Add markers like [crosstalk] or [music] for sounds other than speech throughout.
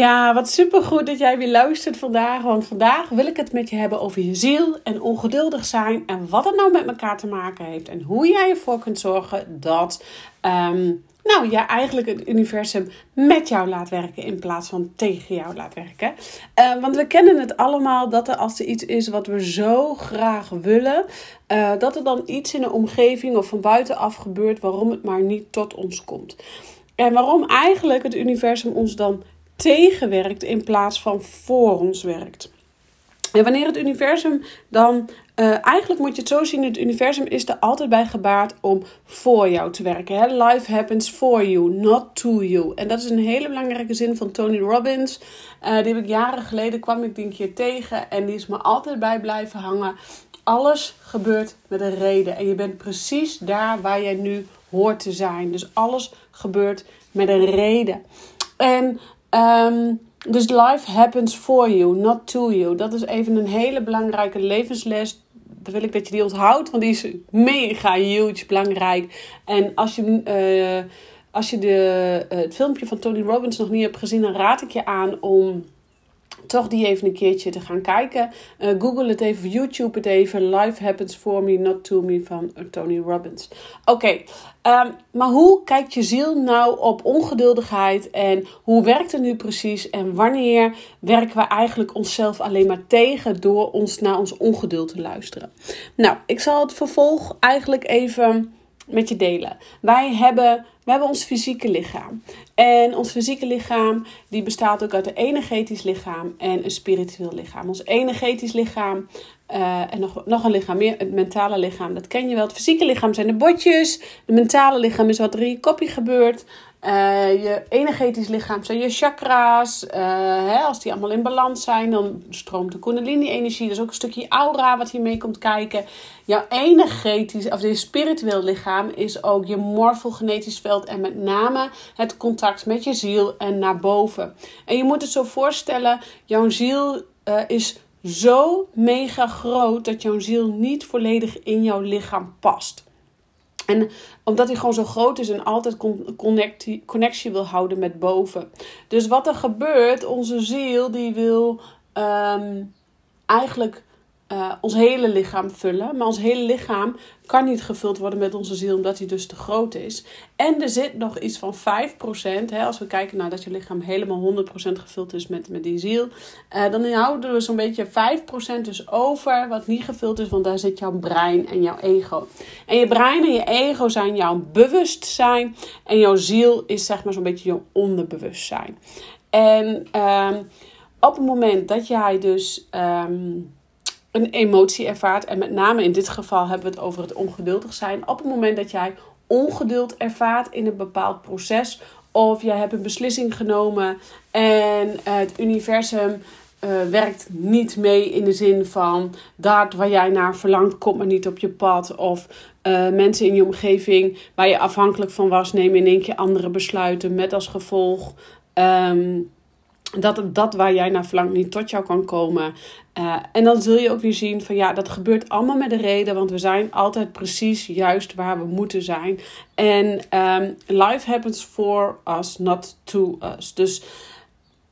Ja, wat supergoed dat jij weer luistert vandaag. Want vandaag wil ik het met je hebben over je ziel en ongeduldig zijn. En wat het nou met elkaar te maken heeft. En hoe jij ervoor kunt zorgen dat um, nou, ja, eigenlijk het universum met jou laat werken in plaats van tegen jou laat werken. Uh, want we kennen het allemaal dat er als er iets is wat we zo graag willen, uh, dat er dan iets in de omgeving of van buitenaf gebeurt waarom het maar niet tot ons komt. En waarom eigenlijk het universum ons dan tegenwerkt in plaats van voor ons werkt. En wanneer het universum dan, uh, eigenlijk moet je het zo zien, het universum is er altijd bij gebaard om voor jou te werken. Hè? Life happens for you, not to you. En dat is een hele belangrijke zin van Tony Robbins. Uh, die heb ik jaren geleden, kwam ik die een keer tegen en die is me altijd bij blijven hangen. Alles gebeurt met een reden en je bent precies daar waar jij nu hoort te zijn. Dus alles gebeurt met een reden. En Um, dus life happens for you, not to you. Dat is even een hele belangrijke levensles. Dan wil ik dat je die onthoudt, want die is mega huge belangrijk. En als je, uh, als je de, uh, het filmpje van Tony Robbins nog niet hebt gezien, dan raad ik je aan om toch die even een keertje te gaan kijken. Uh, Google het even, YouTube het even. Life Happens For Me, Not To Me van Tony Robbins. Oké, ehm, maar hoe kijkt je ziel nou op ongeduldigheid? En hoe werkt het nu precies? En wanneer werken we eigenlijk onszelf alleen maar tegen door ons naar ons ongeduld te luisteren? Nou, ik zal het vervolg eigenlijk even met je delen. Wij hebben, we hebben ons fysieke lichaam. En ons fysieke lichaam die bestaat ook uit een energetisch lichaam en een spiritueel lichaam. Ons energetisch lichaam uh, en nog, nog een lichaam meer, het mentale lichaam, dat ken je wel. Het fysieke lichaam zijn de botjes. Het mentale lichaam is wat er in je kopje gebeurt. Uh, je energetisch lichaam zijn je chakra's. Uh, hè, als die allemaal in balans zijn, dan stroomt de kundalini-energie. Dat is ook een stukje aura wat hiermee komt kijken. Jouw energetisch, of je spiritueel lichaam is ook je morfogenetisch veld. En met name het contact met je ziel en naar boven. En je moet het zo voorstellen, jouw ziel uh, is zo mega groot dat jouw ziel niet volledig in jouw lichaam past. En omdat hij gewoon zo groot is en altijd connectie, connectie wil houden met boven. Dus wat er gebeurt, onze ziel die wil um, eigenlijk uh, ons hele lichaam vullen. Maar ons hele lichaam kan niet gevuld worden met onze ziel, omdat hij dus te groot is. En er zit nog iets van 5%, hè, als we kijken naar dat je lichaam helemaal 100% gevuld is met, met die ziel. Uh, dan houden we zo'n beetje 5% dus over wat niet gevuld is, want daar zit jouw brein en jouw ego. En je brein en je ego zijn jouw bewustzijn. En jouw ziel is zeg maar zo'n beetje jouw onderbewustzijn. En um, op het moment dat jij dus. Um, een emotie ervaart. En met name in dit geval hebben we het over het ongeduldig zijn. Op het moment dat jij ongeduld ervaart in een bepaald proces. Of jij hebt een beslissing genomen en het universum uh, werkt niet mee in de zin van dat waar jij naar verlangt, komt maar niet op je pad. Of uh, mensen in je omgeving waar je afhankelijk van was, nemen in één keer andere besluiten. Met als gevolg um, dat dat waar jij naar verlangt niet tot jou kan komen. Uh, en dan zul je ook weer zien van ja, dat gebeurt allemaal met een reden, want we zijn altijd precies juist waar we moeten zijn. En um, life happens for us, not to us. Dus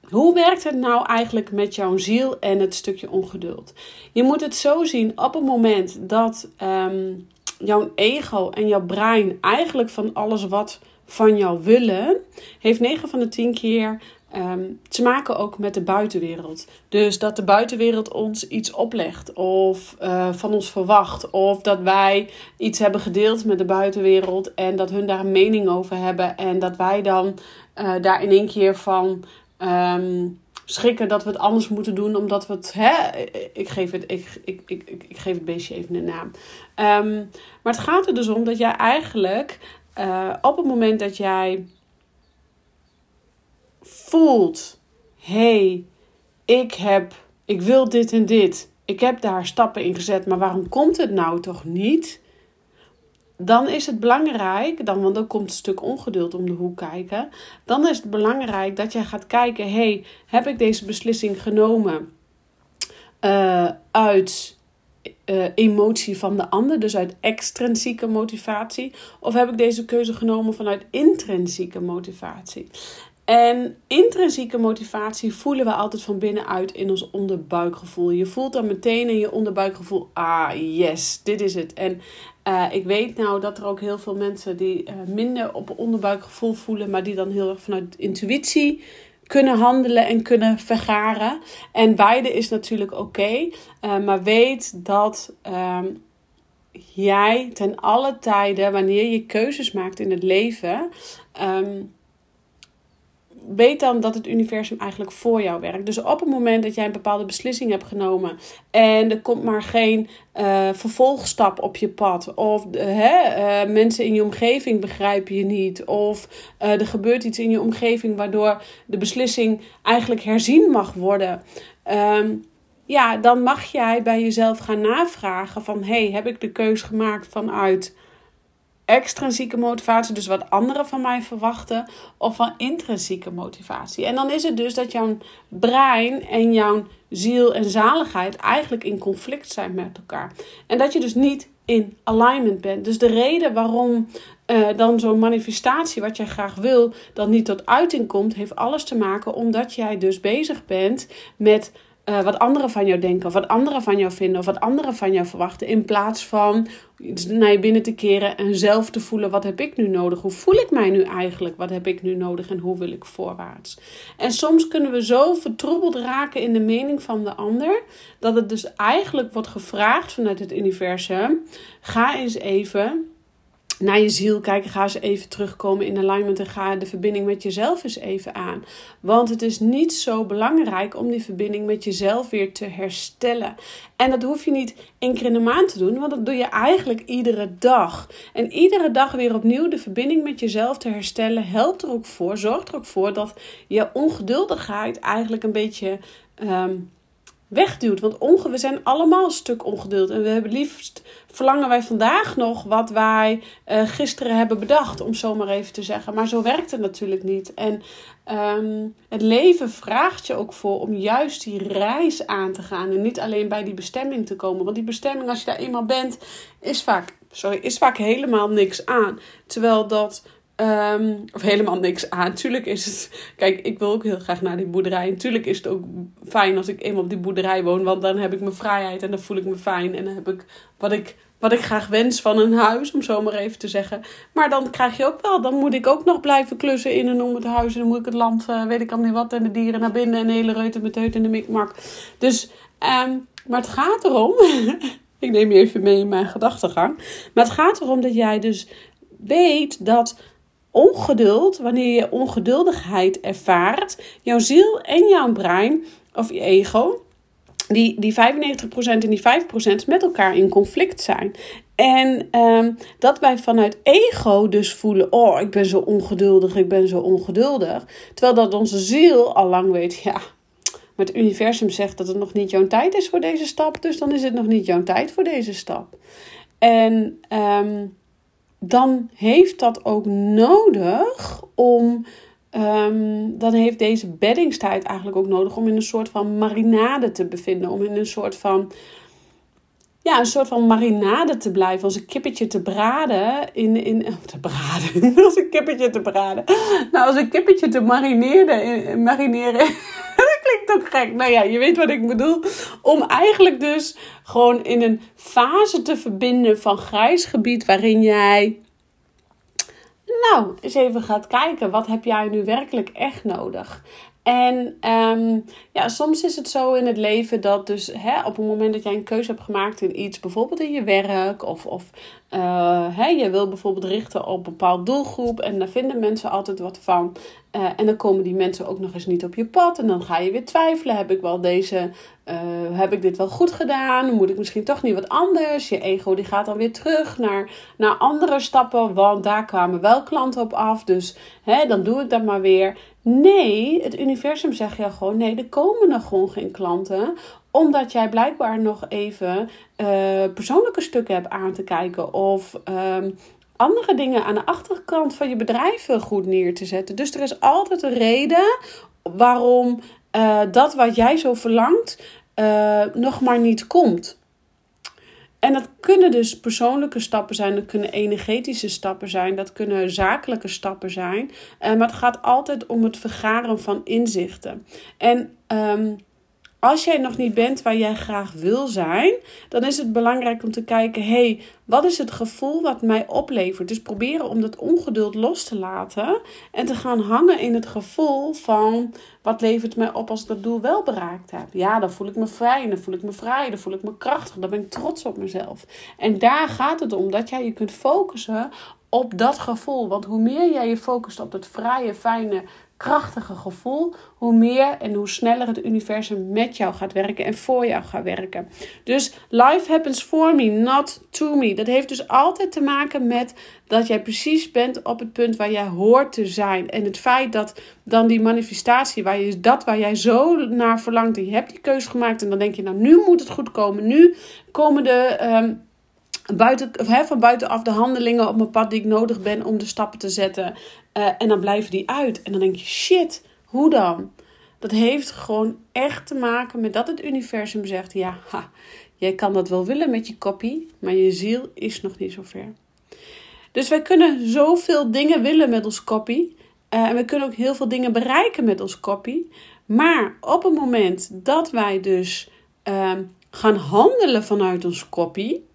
hoe werkt het nou eigenlijk met jouw ziel en het stukje ongeduld? Je moet het zo zien op het moment dat um, jouw ego en jouw brein eigenlijk van alles wat van jou willen, heeft 9 van de 10 keer ehm, te maken ook met de buitenwereld. Dus dat de buitenwereld ons iets oplegt of uh, van ons verwacht. Of dat wij iets hebben gedeeld met de buitenwereld en dat hun daar een mening over hebben. En dat wij dan uh, daar in één keer van. Um, schrikken dat we het anders moeten doen, omdat we het. Hè, ik, geef het ik, ik, ik, ik, geef het beestje even een naam. Um, maar het gaat er dus om dat jij eigenlijk uh, op het moment dat jij voelt: hey, ik heb, ik wil dit en dit. Ik heb daar stappen in gezet, maar waarom komt het nou toch niet? Dan is het belangrijk, dan, want dan komt een stuk ongeduld om de hoek kijken. Dan is het belangrijk dat jij gaat kijken: hey, heb ik deze beslissing genomen uh, uit uh, emotie van de ander, dus uit extrinsieke motivatie? Of heb ik deze keuze genomen vanuit intrinsieke motivatie? En intrinsieke motivatie voelen we altijd van binnenuit in ons onderbuikgevoel. Je voelt dan meteen in je onderbuikgevoel: ah, yes, dit is het. En uh, ik weet nou dat er ook heel veel mensen die uh, minder op onderbuikgevoel voelen, maar die dan heel erg vanuit intuïtie kunnen handelen en kunnen vergaren. En beide is natuurlijk oké. Uh, maar weet dat um, jij ten alle tijden, wanneer je keuzes maakt in het leven, um, weet dan dat het universum eigenlijk voor jou werkt. Dus op het moment dat jij een bepaalde beslissing hebt genomen en er komt maar geen uh, vervolgstap op je pad, of uh, hè, uh, mensen in je omgeving begrijpen je niet, of er gebeurt iets in je omgeving waardoor de beslissing eigenlijk herzien mag worden. Um, ja, dan mag jij bij jezelf gaan navragen van hey, heb ik de keus gemaakt vanuit extrinsieke motivatie, dus wat anderen van mij verwachten, of van intrinsieke motivatie. En dan is het dus dat jouw brein en jouw ziel en zaligheid eigenlijk in conflict zijn met elkaar. En dat je dus niet in alignment bent. Dus de reden waarom uh, dan zo'n manifestatie, wat jij graag wil, dan niet tot uiting komt, heeft alles te maken omdat jij dus bezig bent met uh, wat anderen van jou denken, of wat anderen van jou vinden, of wat anderen van jou verwachten. In plaats van naar je binnen te keren en zelf te voelen: wat heb ik nu nodig? Hoe voel ik mij nu eigenlijk? Wat heb ik nu nodig en hoe wil ik voorwaarts? En soms kunnen we zo vertroebeld raken in de mening van de ander, dat het dus eigenlijk wordt gevraagd vanuit het universum: ga eens even naar je ziel kijken. Ga eens even terugkomen in alignment en ga de verbinding met jezelf eens even aan. Want het is niet zo belangrijk om die verbinding met jezelf weer te herstellen. En dat hoef je niet één keer in de maand te doen, want dat doe je eigenlijk iedere dag. En iedere dag weer opnieuw de verbinding met jezelf te herstellen helpt er ook voor, zorgt er ook voor dat je ongeduldigheid eigenlijk een beetje. Um, wegduwt. Want onge we zijn allemaal een stuk ongeduld. En we hebben liefst verlangen wij vandaag nog wat wij uh, gisteren hebben bedacht, om zo maar even te zeggen. Maar zo werkt het natuurlijk niet. En um, het leven vraagt je ook voor om juist die reis aan te gaan. En niet alleen bij die bestemming te komen. Want die bestemming, als je daar eenmaal bent, is vaak, sorry, is vaak helemaal niks aan. Terwijl dat Um, of helemaal niks aan. Tuurlijk is het. Kijk, ik wil ook heel graag naar die boerderij. En tuurlijk is het ook fijn als ik eenmaal op die boerderij woon. Want dan heb ik mijn vrijheid en dan voel ik me fijn. En dan heb ik wat ik, wat ik graag wens van een huis, om zo maar even te zeggen. Maar dan krijg je ook wel. Dan moet ik ook nog blijven klussen in en om het huis. En dan moet ik het land, uh, weet ik al niet wat. En de dieren naar binnen. En de hele reut en meteut en de mikmak. Dus, um, maar het gaat erom. [laughs] ik neem je even mee in mijn gedachtegang. Maar het gaat erom dat jij dus weet dat ongeduld, wanneer je ongeduldigheid ervaart, jouw ziel en jouw brein, of je ego, die, die 95% en die 5% met elkaar in conflict zijn. En um, dat wij vanuit ego dus voelen: oh, ik ben zo ongeduldig, ik ben zo ongeduldig. Terwijl dat onze ziel al lang weet: ja, maar het universum zegt dat het nog niet jouw tijd is voor deze stap, dus dan is het nog niet jouw tijd voor deze stap. En um, dan heeft dat ook nodig om. Um, dan heeft deze beddingstijd eigenlijk ook nodig om in een soort van marinade te bevinden. Om in een soort van. Ja, een soort van marinade te blijven. Als een kippetje te braden. In, in, [laughs] te braden. [laughs] als een kippetje te braden. Nou, als een kippetje te marineren. marineren klinkt ook gek. Nou ja, je weet wat ik bedoel. Om eigenlijk dus gewoon in een fase te verbinden van grijs gebied waarin jij. Nou, eens even gaat kijken. Wat heb jij nu werkelijk echt nodig? En um, ja, soms is het zo in het leven dat dus hè, op het moment dat jij een keuze hebt gemaakt in iets, bijvoorbeeld in je werk of, of uh, hè, je wil bijvoorbeeld richten op een bepaald doelgroep en daar vinden mensen altijd wat van. Uh, en dan komen die mensen ook nog eens niet op je pad en dan ga je weer twijfelen, heb ik wel deze, uh, heb ik dit wel goed gedaan? Moet ik misschien toch niet wat anders? Je ego die gaat dan weer terug naar, naar andere stappen, want daar kwamen wel klanten op af, dus hè, dan doe ik dat maar weer. Nee, het universum zegt ja gewoon: nee, er komen nog gewoon geen klanten. Omdat jij blijkbaar nog even uh, persoonlijke stukken hebt aan te kijken. Of um, andere dingen aan de achterkant van je bedrijf goed neer te zetten. Dus er is altijd een reden waarom uh, dat wat jij zo verlangt uh, nog maar niet komt. En dat kunnen dus persoonlijke stappen zijn, dat kunnen energetische stappen zijn, dat kunnen zakelijke stappen zijn. Uh, maar het gaat altijd om het vergaren van inzichten. En um, als jij nog niet bent waar jij graag wil zijn, dan is het belangrijk om te kijken: hé, hey, wat is het gevoel wat mij oplevert? Dus proberen om dat ongeduld los te laten en te gaan hangen in het gevoel van: wat levert mij op als ik dat doel wel bereikt heb? Ja, dan voel ik me vrij, dan voel ik me vrij, dan voel ik me krachtig, dan ben ik trots op mezelf. En daar gaat het om dat jij je kunt focussen op dat gevoel. Want hoe meer jij je focust op het vrije, fijne, krachtige gevoel, hoe meer en hoe sneller het universum met jou gaat werken en voor jou gaat werken. Dus life happens for me, not to me. Dat heeft dus altijd te maken met dat jij precies bent op het punt waar jij hoort te zijn. En het feit dat dan die manifestatie, waar je, dat waar jij zo naar verlangt, en je hebt die keuze gemaakt en dan denk je, nou nu moet het goed komen. Nu komen de. Um, buiten, van buitenaf de handelingen op mijn pad die ik nodig ben om de stappen te zetten. Uh, en dan blijven die uit. En dan denk je, shit, hoe dan? Dat heeft gewoon echt te maken met dat het universum zegt: ja, ha, jij kan dat wel willen met je kopie, maar je ziel is nog niet zo ver. Dus wij kunnen zoveel dingen willen met ons kopie. Uh, en we kunnen ook heel veel dingen bereiken met ons kopie. Maar op het moment dat wij dus uh, gaan handelen vanuit ons kopie,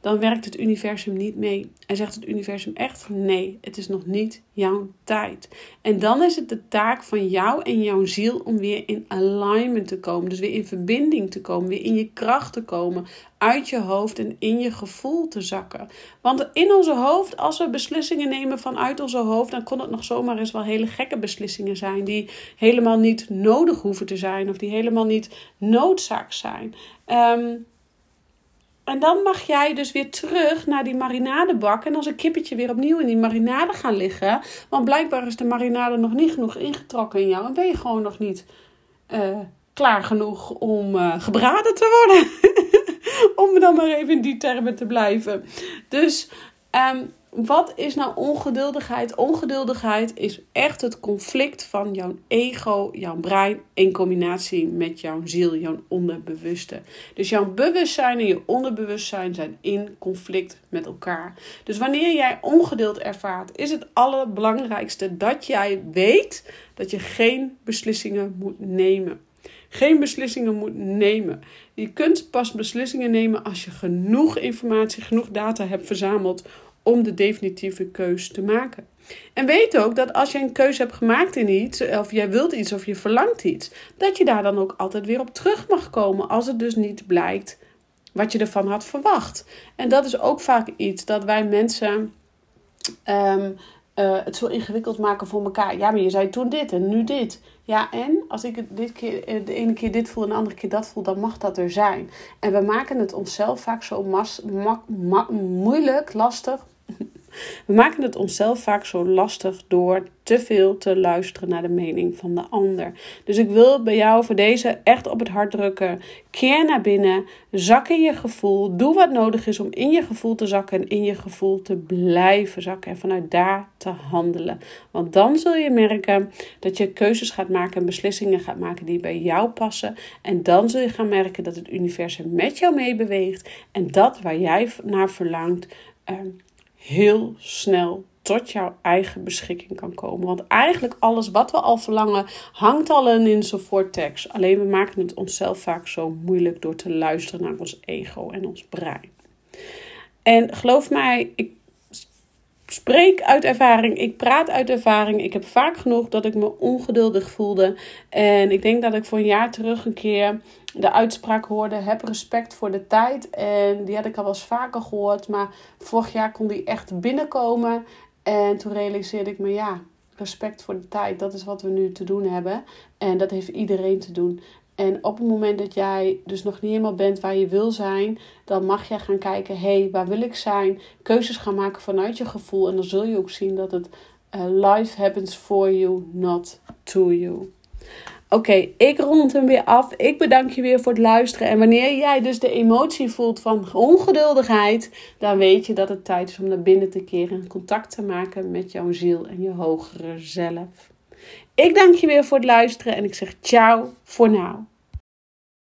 dan werkt het universum niet mee. En zegt het universum echt: nee, het is nog niet jouw tijd. En dan is het de taak van jou en jouw ziel om weer in alignment te komen. Dus weer in verbinding te komen, weer in je kracht te komen, uit je hoofd en in je gevoel te zakken. Want in onze hoofd, als we beslissingen nemen vanuit onze hoofd, dan kon het nog zomaar eens wel hele gekke beslissingen zijn die helemaal niet nodig hoeven te zijn of die helemaal niet noodzaak zijn. Um, en dan mag jij dus weer terug naar die marinadebak. En als een kippetje weer opnieuw in die marinade gaan liggen. Want blijkbaar is de marinade nog niet genoeg ingetrokken in jou. En ben je gewoon nog niet uh, klaar genoeg om uh, gebraden te worden. [laughs] om dan maar even in die termen te blijven. Dus um, wat is nou ongeduldigheid? Ongeduldigheid is echt het conflict van jouw ego, jouw brein in combinatie met jouw ziel, jouw onderbewuste. Dus jouw bewustzijn en je onderbewustzijn zijn in conflict met elkaar. Dus wanneer jij ongeduld ervaart, is het allerbelangrijkste dat jij weet dat je geen beslissingen moet nemen. Geen beslissingen moet nemen. Je kunt pas beslissingen nemen als je genoeg informatie, genoeg data hebt verzameld om de definitieve keus te maken. En weet ook dat als je een keuze hebt gemaakt in iets, of jij wilt iets of je verlangt iets, dat je daar dan ook altijd weer op terug mag komen als het dus niet blijkt wat je ervan had verwacht. En dat is ook vaak iets dat wij mensen um, uh, het zo ingewikkeld maken voor elkaar. Ja, maar je zei toen dit en nu dit. Ja, en als ik dit keer, eh, de ene keer dit voel en de andere keer dat voel, dan mag dat er zijn. En we maken het onszelf vaak zo moeilijk, lastig, [laughs] we maken het onszelf vaak zo lastig door te veel te luisteren naar de mening van de ander. Dus ik wil bij jou voor deze echt op het hart drukken. Keer naar binnen, zak in je gevoel. Doe wat nodig is om in je gevoel te zakken en in je gevoel te blijven zakken. En vanuit daar te handelen. Want dan zul je merken dat je keuzes gaat maken en beslissingen gaat maken die bij jou passen. En dan zul je gaan merken dat het universum met jou meebeweegt. En dat waar jij naar verlangt. Ehm, heel snel tot jouw eigen beschikking kan komen. Want eigenlijk alles wat we al verlangen hangt al in zijn vortex. Alleen we maken het onszelf vaak zo moeilijk door te luisteren naar ons ego en ons brein. En geloof mij, ik spreek uit ervaring, ik praat uit ervaring. Ik heb vaak genoeg dat ik me ongeduldig voelde. En ik denk dat ik voor een jaar terug een keer de uitspraak hoorde: heb respect voor de tijd. En die had ik al wel eens vaker gehoord, maar vorig jaar kon die echt binnenkomen. En toen realiseerde ik me, ja, respect voor de tijd, dat is wat we nu te doen hebben. En dat heeft iedereen te doen. En op het moment dat jij dus nog niet helemaal bent waar je wil zijn, dan mag jij gaan kijken: hé, hey, waar wil ik zijn? Keuzes gaan maken vanuit je gevoel. En dan zul je ook zien dat het uh, life happens for you, not to you. Oké, ik rond hem weer af. Ik bedank je weer voor het luisteren. En wanneer jij dus de emotie voelt van ongeduldigheid, dan weet je dat het tijd is om naar binnen te keren en contact te maken met jouw ziel en je hogere zelf. Ik dank je weer voor het luisteren en ik zeg ciao voor nu.